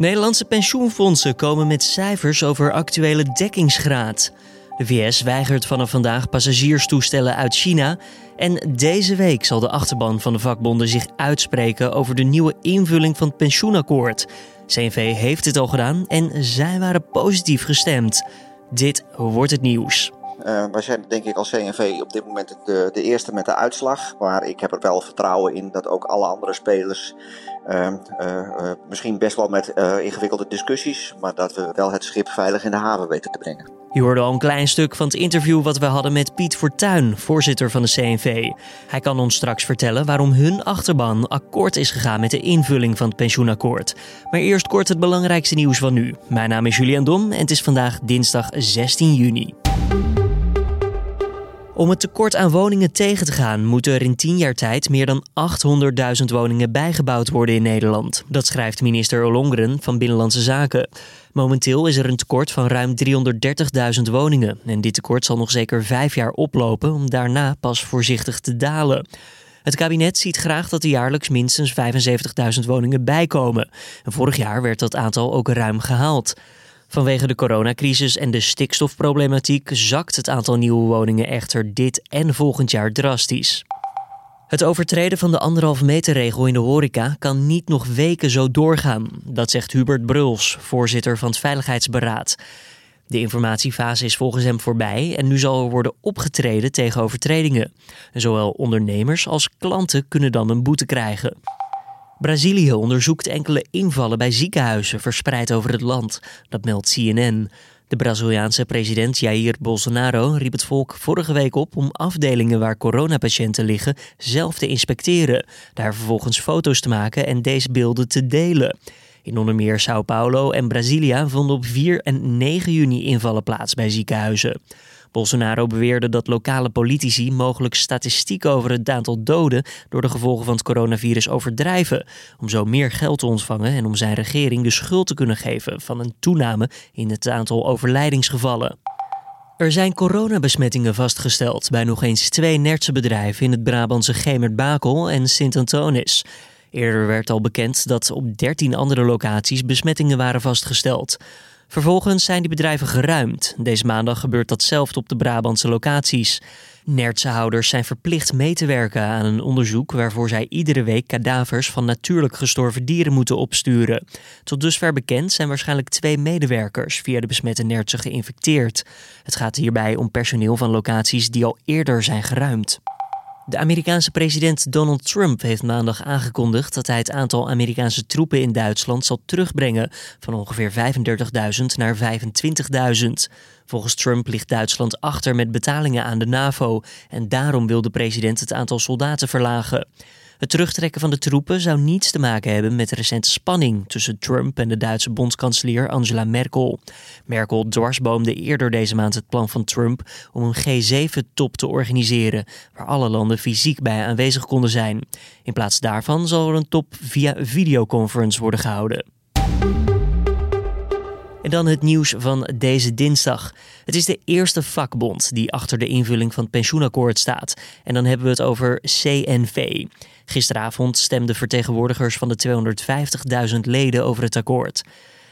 Nederlandse pensioenfondsen komen met cijfers over actuele dekkingsgraad. De VS weigert vanaf vandaag passagierstoestellen uit China. En deze week zal de achterban van de vakbonden zich uitspreken over de nieuwe invulling van het pensioenakkoord. CNV heeft dit al gedaan en zij waren positief gestemd. Dit wordt het nieuws. Uh, wij zijn denk ik als CNV op dit moment de, eerste met de uitslag. Maar ik heb er wel vertrouwen in dat ook alle andere spelers, misschien best wel met ingewikkelde discussies, maar dat we wel het schip veilig in de haven weten te brengen. Je hoorde al een klein stuk van het interview wat we hadden met Piet Fortuyn, voorzitter van de CNV. Hij kan ons straks vertellen waarom hun achterban akkoord is gegaan met de invulling van het pensioenakkoord. Maar eerst kort het belangrijkste nieuws van nu. Mijn naam is Julian Dom en het is vandaag dinsdag 16 juni. Om het tekort aan woningen tegen te gaan, moeten er in 10 jaar tijd meer dan 800.000 woningen bijgebouwd worden in Nederland. Dat schrijft minister Ollongren van Binnenlandse Zaken. Momenteel is er een tekort van ruim 330.000 woningen. En dit tekort zal nog zeker vijf jaar oplopen om daarna pas voorzichtig te dalen. Het kabinet ziet graag dat er jaarlijks minstens 75.000 woningen bijkomen. En vorig jaar werd dat aantal ook ruim gehaald. Vanwege de coronacrisis en de stikstofproblematiek zakt het aantal nieuwe woningen echter dit en volgend jaar drastisch. Het overtreden van de anderhalf meter regel in de horeca kan niet nog weken zo doorgaan. Dat zegt Hubert Bruls, voorzitter van het Veiligheidsberaad. De informatiefase is volgens hem voorbij en nu zal er worden opgetreden tegen overtredingen. Zowel ondernemers als klanten kunnen dan een boete krijgen. Brazilië onderzoekt enkele invallen bij ziekenhuizen verspreid over het land. Dat meldt CNN. De Braziliaanse president Jair Bolsonaro riep het volk vorige week op om afdelingen waar coronapatiënten liggen zelf te inspecteren, daar vervolgens foto's te maken en deze beelden te delen. In onder meer Sao Paulo en Brasilia vonden op 4 en 9 juni invallen plaats bij ziekenhuizen. Bolsonaro beweerde dat lokale politici mogelijk statistiek over het aantal doden door de gevolgen van het coronavirus overdrijven, om zo meer geld te ontvangen en om zijn regering de schuld te kunnen geven van een toename in het aantal overlijdingsgevallen. Er zijn coronabesmettingen vastgesteld bij nog eens twee Nertse bedrijven in het Brabantse Gemert-Bakel en Sint-Antonis. Eerder werd al bekend dat op 13 andere locaties besmettingen waren vastgesteld. Vervolgens zijn die bedrijven geruimd. Deze maandag gebeurt datzelfde op de Brabantse locaties. Nertsenhouders zijn verplicht mee te werken aan een onderzoek waarvoor zij iedere week kadavers van natuurlijk gestorven dieren moeten opsturen. Tot dusver bekend zijn waarschijnlijk twee medewerkers via de besmette nertsen geïnfecteerd. Het gaat hierbij om personeel van locaties die al eerder zijn geruimd. De Amerikaanse president Donald Trump heeft maandag aangekondigd dat hij het aantal Amerikaanse troepen in Duitsland zal terugbrengen van ongeveer 35.000 naar 25.000. Volgens Trump ligt Duitsland achter met betalingen aan de NAVO en daarom wil de president het aantal soldaten verlagen. Het terugtrekken van de troepen zou niets te maken hebben met de recente spanning tussen Trump en de Duitse bondskanselier Angela Merkel. Merkel dwarsboomde eerder deze maand het plan van Trump om een G7-top te organiseren, waar alle landen fysiek bij aanwezig konden zijn. In plaats daarvan zal er een top via videoconference worden gehouden. En dan het nieuws van deze dinsdag. Het is de eerste vakbond die achter de invulling van het pensioenakkoord staat. En dan hebben we het over CNV. Gisteravond stemden vertegenwoordigers van de 250.000 leden over het akkoord.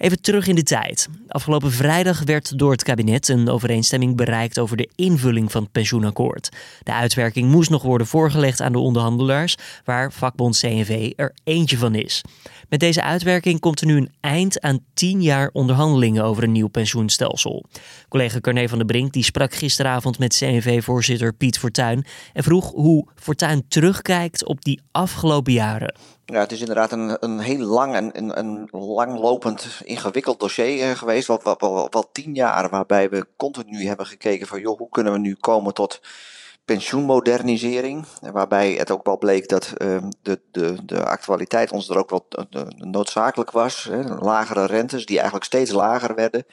Even terug in de tijd. Afgelopen vrijdag werd door het kabinet een overeenstemming bereikt over de invulling van het pensioenakkoord. De uitwerking moest nog worden voorgelegd aan de onderhandelaars, waar vakbond CNV er eentje van is. Met deze uitwerking komt er nu een eind aan tien jaar onderhandelingen over een nieuw pensioenstelsel. Collega Carne van der Brink die sprak gisteravond met CNV-voorzitter Piet Fortuyn en vroeg hoe Fortuyn terugkijkt op die afgelopen jaren. Ja, het is inderdaad een, een heel lang en een, een langlopend ingewikkeld dossier eh, geweest. Wel, wel, wel, wel tien jaar waarbij we continu hebben gekeken van joh, hoe kunnen we nu komen tot pensioenmodernisering. Waarbij het ook wel bleek dat uh, de, de, de actualiteit ons er ook wel uh, noodzakelijk was. Hè. Lagere rentes die eigenlijk steeds lager werden.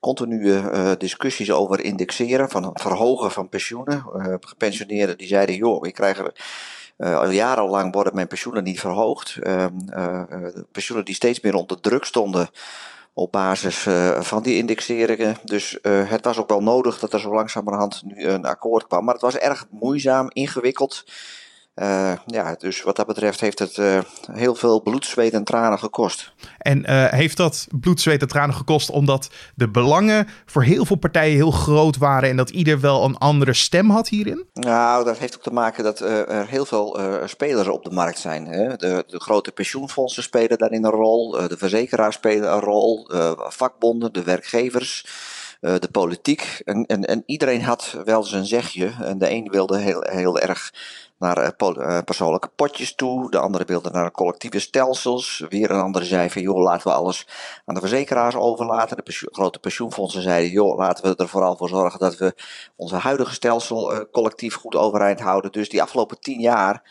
Continue uh, discussies over indexeren, van het verhogen van pensioenen. gepensioneerden die zeiden, joh, ik krijg er al jarenlang worden mijn pensioenen niet verhoogd. Uh, pensioenen die steeds meer onder druk stonden op basis van die indexeringen. Dus het was ook wel nodig dat er zo langzamerhand nu een akkoord kwam. Maar het was erg moeizaam, ingewikkeld. Uh, ja, dus wat dat betreft heeft het uh, heel veel bloed, zweet en tranen gekost. En uh, heeft dat bloed, zweet en tranen gekost omdat de belangen voor heel veel partijen heel groot waren en dat ieder wel een andere stem had hierin? Nou, dat heeft ook te maken dat er heel veel spelers op de markt zijn. Hè? De, de, grote pensioenfondsen spelen daarin een rol, de verzekeraars spelen een rol, vakbonden, de werkgevers. De politiek. En, en, en iedereen had wel zijn zegje. En de een wilde heel, heel erg naar eh, eh, persoonlijke potjes toe. De andere wilde naar collectieve stelsels. Weer een andere zei van joh, laten we alles aan de verzekeraars overlaten. De grote pensioenfondsen zeiden joh, laten we er vooral voor zorgen dat we onze huidige stelsel collectief goed overeind houden. Dus die afgelopen tien jaar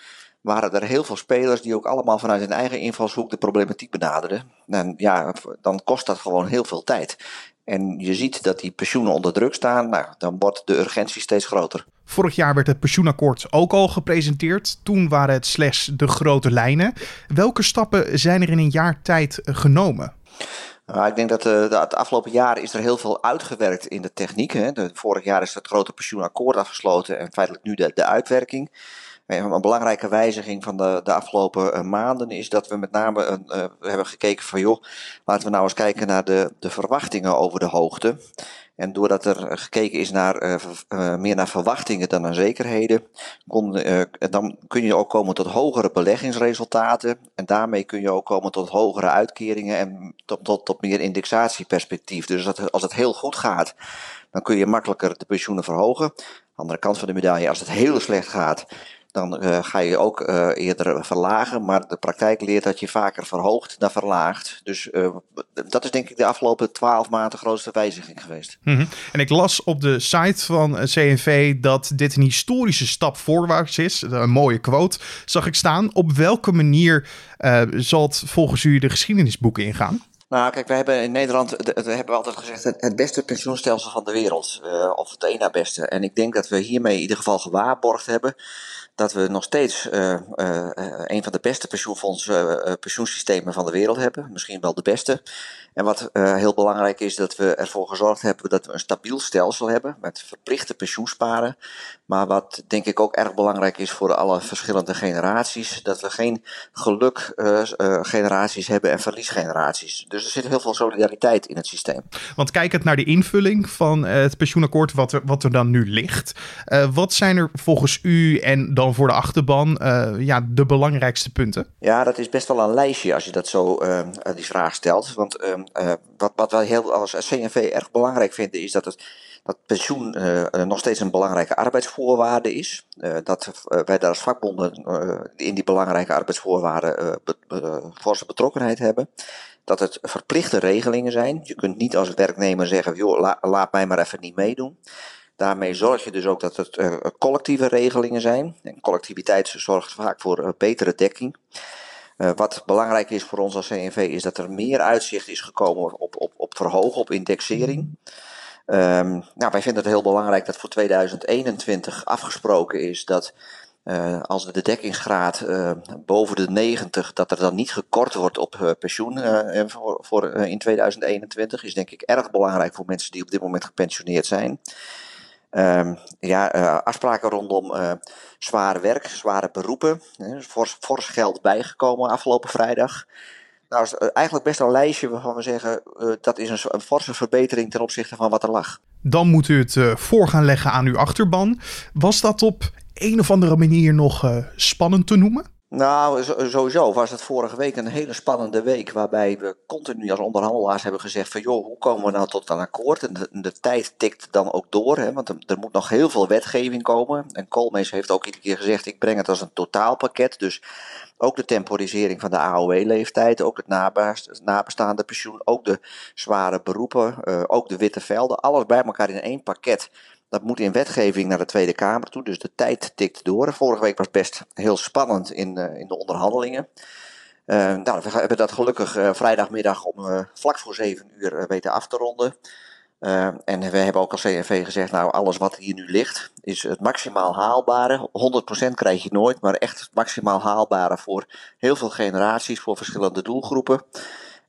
waren er heel veel spelers die ook allemaal vanuit hun eigen invalshoek de problematiek benaderden. En ja, dan kost dat gewoon heel veel tijd. En je ziet dat die pensioenen onder druk staan, nou, dan wordt de urgentie steeds groter. Vorig jaar werd het pensioenakkoord ook al gepresenteerd. Toen waren het slechts de grote lijnen. Welke stappen zijn er in een jaar tijd genomen? Nou, ik denk dat uh, het afgelopen jaar is er heel veel uitgewerkt in de techniek. Hè. De, vorig jaar is het grote pensioenakkoord afgesloten en feitelijk nu de, de uitwerking. Een belangrijke wijziging van de, de afgelopen eh, maanden is dat we met name een, uh, hebben gekeken van joh, laten we nou eens kijken naar de, de verwachtingen over de hoogte. En doordat er gekeken is naar, meer naar verwachtingen dan naar zekerheden, dan kun je ook komen tot hogere beleggingsresultaten. En daarmee kun je ook komen tot hogere uitkeringen en tot, tot, meer indexatieperspectief. Dus als het heel goed gaat, dan kun je makkelijker de pensioenen verhogen. Andere kant van de medaille, als het heel slecht gaat, dan uh, ga je ook uh, eerder verlagen. Maar de praktijk leert dat je vaker verhoogt dan verlaagt. Dus uh, dat is denk ik de afgelopen twaalf maanden de grootste wijziging geweest. Mm -hmm. En ik las op de site van CNV dat dit een historische stap voorwaarts is. Een mooie quote zag ik staan. Op welke manier zal het volgens u de geschiedenisboeken ingaan? Nou, kijk, we hebben in Nederland, we hebben altijd gezegd, het beste pensioenstelsel van de wereld. Uh, of het één na beste. En ik denk dat we hiermee in ieder geval gewaarborgd hebben dat we nog steeds uh, uh, een van de beste pensioenfondsen, pensioensystemen van de wereld hebben. Misschien wel de beste. En wat heel belangrijk is, dat we ervoor gezorgd hebben dat we een stabiel stelsel hebben met verplichte pensioensparen. Maar wat denk ik ook erg belangrijk is voor alle verschillende generaties, dat we geen gelukgeneraties hebben en verliesgeneraties. Dus er zit heel veel solidariteit in het systeem. Want kijkend naar de invulling van het pensioenakkoord, wat er, wat er dan nu ligt, wat zijn er volgens u en dan voor de achterban uh, ja, de belangrijkste punten? Ja, dat is best wel een lijstje als je dat zo uh, die vraag stelt. Want uh, wat, wat wij heel als CNV erg belangrijk vinden is dat het dat pensioen nog steeds een belangrijke arbeidsvoorwaarde is. dat wij daar als vakbonden in die belangrijke arbeidsvoorwaarden be forse betrokkenheid hebben. Dat het verplichte regelingen zijn. Je kunt niet als werknemer zeggen, joh, la, laat mij maar even niet meedoen. Daarmee zorg je dus ook dat het collectieve regelingen zijn. En collectiviteit zorgt vaak voor uh, betere dekking. Wat belangrijk is voor ons als CNV is dat er meer uitzicht is gekomen op, op, op verhogen, op indexering. Um, nou, wij vinden het heel belangrijk dat voor 2021 afgesproken is dat uh, als de dekkingsgraad uh, boven de 90, dat er dan niet gekort wordt op uh, pensioen voor, voor in 2021, is denk ik erg belangrijk voor mensen die op dit moment gepensioneerd zijn. Um, ja, afspraken rondom zware werk, zware beroepen. Fors, fors geld bijgekomen afgelopen vrijdag. Nou, is eigenlijk best een lijstje waarvan we zeggen dat is een, een, forse verbetering ten opzichte van wat er lag. Dan moet u het voor gaan leggen aan uw achterban. Was dat op een of andere manier nog spannend te noemen? Nou, sowieso was het vorige week een hele spannende week. Waarbij we continu als onderhandelaars hebben gezegd: van joh, hoe komen we nou tot een akkoord? En de, tijd tikt dan ook door, hè, want er, moet nog heel veel wetgeving komen. En Koolmees heeft ook iedere keer gezegd: ik breng het als een totaalpakket. Dus ook de temporisering van de AOW-leeftijd, ook het nabestaande pensioen, ook de zware beroepen, uh, ook de witte velden. Alles bij elkaar in één pakket. Dat moet in wetgeving naar de Tweede Kamer toe, dus de tijd tikt door. Vorige week was best heel spannend in, uh, in de onderhandelingen. Uh, nou, we hebben dat gelukkig uh, vrijdagmiddag om vlak voor zeven uur weten af te ronden. en we hebben ook als CNV gezegd, nou alles wat hier nu ligt is het maximaal haalbare. 100% krijg je nooit, maar echt het maximaal haalbare voor heel veel generaties, voor verschillende doelgroepen.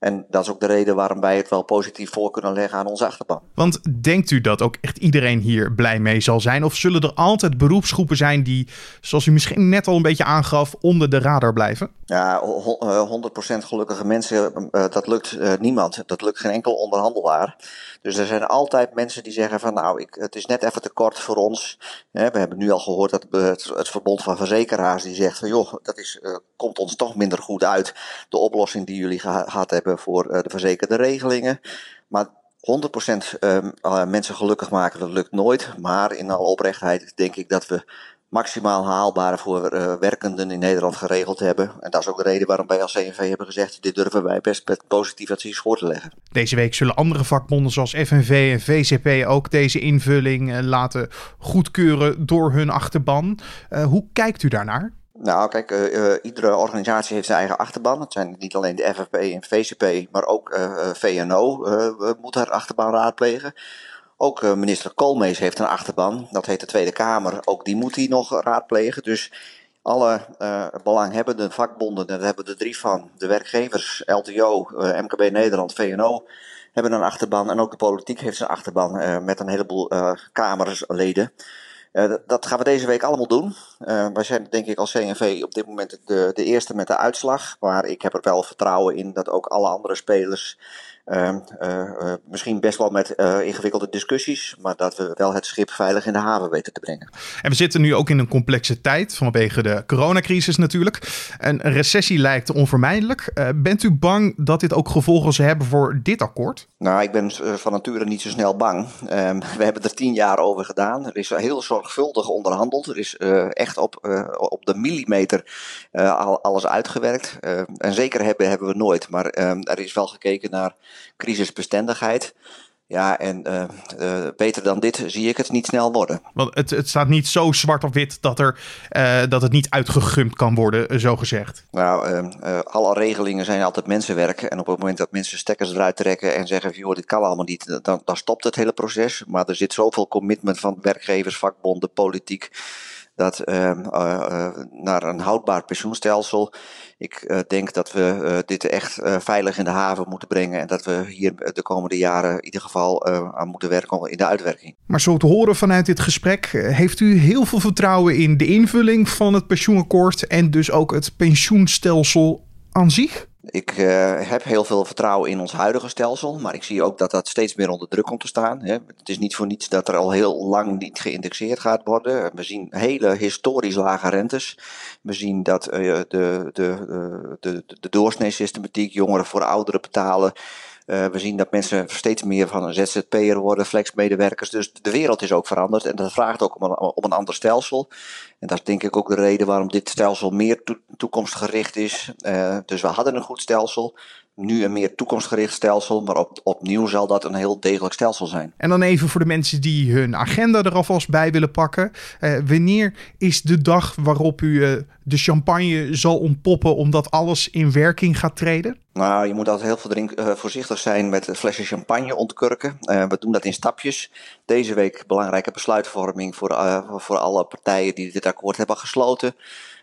En dat is ook de reden waarom wij het wel positief voor kunnen leggen aan onze achterban. Want denkt u dat ook echt iedereen hier blij mee zal zijn? Of zullen er altijd beroepsgroepen zijn die, zoals u misschien net al een beetje aangaf, onder de radar blijven? Ja, 100% gelukkige mensen, dat lukt niemand. Dat lukt geen enkel onderhandelaar. Dus er zijn altijd mensen die zeggen van nou, ik, het is net even te kort voor ons. We hebben nu al gehoord dat het, het verbond van verzekeraars die zegt van joh, dat is, komt ons toch minder goed uit. De oplossing die jullie gehad hebben voor uh, de verzekerde regelingen. Maar 100% uh, mensen gelukkig maken, dat lukt nooit. Maar in alle oprechtheid denk ik dat we maximaal haalbare voor werkenden in Nederland geregeld hebben. En dat is ook de reden waarom wij als CNV hebben gezegd: dit durven wij best met positief advies voor te leggen. Deze week zullen andere vakbonden zoals FNV en VCP ook deze invulling laten goedkeuren door hun achterban. Hoe kijkt u daarnaar? Nou, kijk, iedere organisatie heeft zijn eigen achterban. Het zijn niet alleen de FFP en VCP, maar ook VNO moet haar achterban raadplegen. Ook minister Koolmees heeft een achterban, dat heet de Tweede Kamer. Ook die moet hij nog raadplegen. Dus alle uh, belanghebbende vakbonden, daar hebben er drie van. De werkgevers, LTO, MKB Nederland, VNO, hebben een achterban. En ook de politiek heeft zijn achterban met een heleboel Kamerleden. dat gaan we deze week allemaal doen. Wij zijn denk ik als CNV op dit moment de, de eerste met de uitslag. Maar ik heb er wel vertrouwen in dat ook alle andere spelers uh, uh, misschien best wel met uh, ingewikkelde discussies, maar dat we wel het schip veilig in de haven weten te brengen. En we zitten nu ook in een complexe tijd vanwege de coronacrisis natuurlijk. Een recessie lijkt onvermijdelijk. bent u bang dat dit ook gevolgen zal hebben voor dit akkoord? Nou, ik ben van nature niet zo snel bang. Um, we hebben er tien jaar over gedaan. Er is heel zorgvuldig onderhandeld. Er is echt op, op de millimeter alles uitgewerkt. en zeker hebben, hebben we nooit, maar ehm, er is wel gekeken naar crisisbestendigheid. Ja, en uh, uh, beter dan dit zie ik het niet snel worden. Want het, het staat niet zo zwart op wit dat, er, uh, dat het niet uitgegumpt kan worden, zo gezegd. Nou, alle regelingen zijn altijd mensenwerk. En op het moment dat mensen stekkers eruit trekken en zeggen: joh, dit kan allemaal niet, dan, dan stopt het hele proces. Maar er zit zoveel commitment van werkgevers, vakbonden, politiek dat uh, uh, naar een houdbaar pensioenstelsel. Ik uh, denk dat we dit echt veilig in de haven moeten brengen en dat we hier de komende jaren in ieder geval aan moeten werken in de uitwerking. Maar zo te horen vanuit dit gesprek, heeft u heel veel vertrouwen in de invulling van het pensioenakkoord en dus ook het pensioenstelsel aan zich? Ik uh, heb heel veel vertrouwen in ons huidige stelsel, maar ik zie ook dat dat steeds meer onder druk komt te staan. Hè. Het is niet voor niets dat er al heel lang niet geïndexeerd gaat worden. We zien hele historisch lage rentes. We zien dat uh, de, de, de, de, de doorsneesystematiek jongeren voor ouderen betalen. Uh, we zien dat mensen steeds meer van een ZZP'er worden, flexmedewerkers. Dus de wereld is ook veranderd en dat vraagt ook om een, om een ander stelsel. En dat is denk ik ook de reden waarom dit stelsel meer to toekomstgericht is. Uh, dus we hadden een goed stelsel nu een meer toekomstgericht stelsel, maar op, opnieuw zal dat een heel degelijk stelsel zijn. En dan even voor de mensen die hun agenda er alvast bij willen pakken. Uh, wanneer is de dag waarop u de champagne zal ontpoppen omdat alles in werking gaat treden? Nou, je moet altijd heel veel drink, uh, voorzichtig zijn met flesje champagne ontkurken. we doen dat in stapjes. Deze week belangrijke besluitvorming voor, voor alle partijen die dit akkoord hebben gesloten.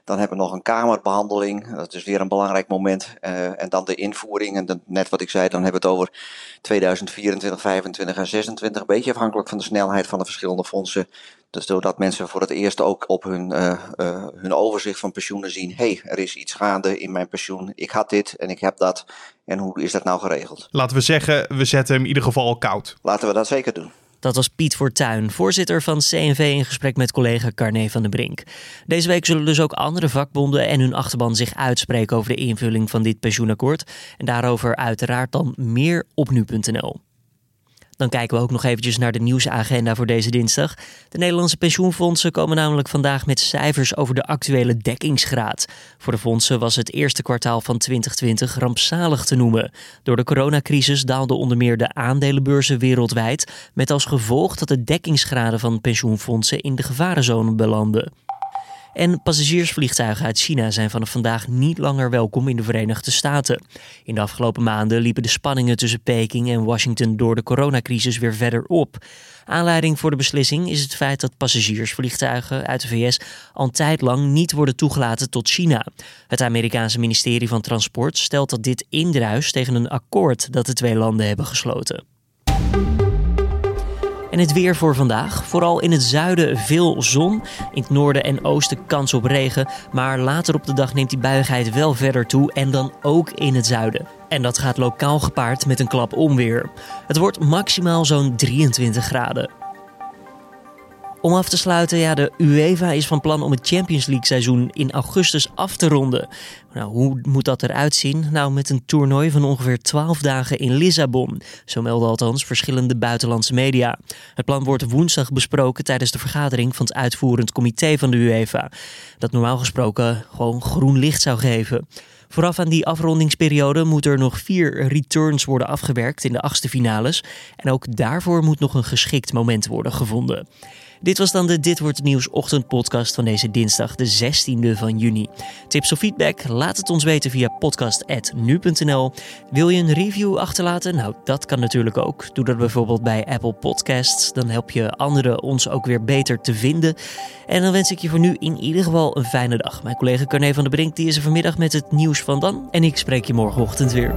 Dan hebben we nog een kamerbehandeling. Dat is weer een belangrijk moment. En dan de invoering. En net wat ik zei, dan hebben we het over 2024, 25 en 26. Een beetje afhankelijk van de snelheid van de verschillende fondsen. Dus zodat mensen voor het eerst ook op hun, hun overzicht van pensioenen zien: hé, hey, er is iets gaande in mijn pensioen. Ik had dit en ik heb dat. En hoe is dat nou geregeld? Laten we zeggen, we zetten hem in ieder geval koud. Laten we dat zeker doen. Dat was Piet Fortuyn, voorzitter van CNV in gesprek met collega Carne van den Brink. Deze week zullen dus ook andere vakbonden en hun achterban zich uitspreken over de invulling van dit pensioenakkoord. En daarover uiteraard dan meer op nu.nl. Dan kijken we ook nog eventjes naar de nieuwsagenda voor deze dinsdag. De Nederlandse pensioenfondsen komen namelijk vandaag met cijfers over de actuele dekkingsgraad. Voor de fondsen was het eerste kwartaal van 2020 rampzalig te noemen. Door de coronacrisis daalden onder meer de aandelenbeurzen wereldwijd, met als gevolg dat de dekkingsgraden van pensioenfondsen in de gevarenzone belanden. En passagiersvliegtuigen uit China zijn vanaf vandaag niet langer welkom in de Verenigde Staten. In de afgelopen maanden liepen de spanningen tussen Peking en Washington door de coronacrisis weer verder op. Aanleiding voor de beslissing is het feit dat passagiersvliegtuigen uit de VS al een tijd lang niet worden toegelaten tot China. Het Amerikaanse ministerie van Transport stelt dat dit indruist tegen een akkoord dat de twee landen hebben gesloten. En het weer voor vandaag. Vooral in het zuiden veel zon. In het noorden en oosten kans op regen. Maar later op de dag neemt die buigheid wel verder toe. En dan ook in het zuiden. En dat gaat lokaal gepaard met een klap onweer. Het wordt maximaal zo'n 23 graden. Om af te sluiten, ja, de UEFA is van plan om het Champions League seizoen in augustus af te ronden. Nou, hoe moet dat eruit zien? Nou, met een toernooi van ongeveer 12 dagen in Lissabon. Zo melden althans verschillende buitenlandse media. Het plan wordt woensdag besproken tijdens de vergadering van het uitvoerend comité van de UEFA. Dat normaal gesproken gewoon groen licht zou geven. Vooraf aan die afrondingsperiode moeten er nog vier returns worden afgewerkt in de achtste finales. En ook daarvoor moet nog een geschikt moment worden gevonden. Dit was dan de Dit Wordt Het Nieuws ochtendpodcast van deze dinsdag, de 16e van juni. Tips of feedback? Laat het ons weten via podcast.nu.nl. Wil je een review achterlaten? Nou, dat kan natuurlijk ook. Doe dat bijvoorbeeld bij Apple Podcasts. Dan help je anderen ons ook weer beter te vinden. En dan wens ik je voor nu in ieder geval een fijne dag. Mijn collega Carne van der Brink die is er vanmiddag met het nieuws van dan. En ik spreek je morgenochtend weer.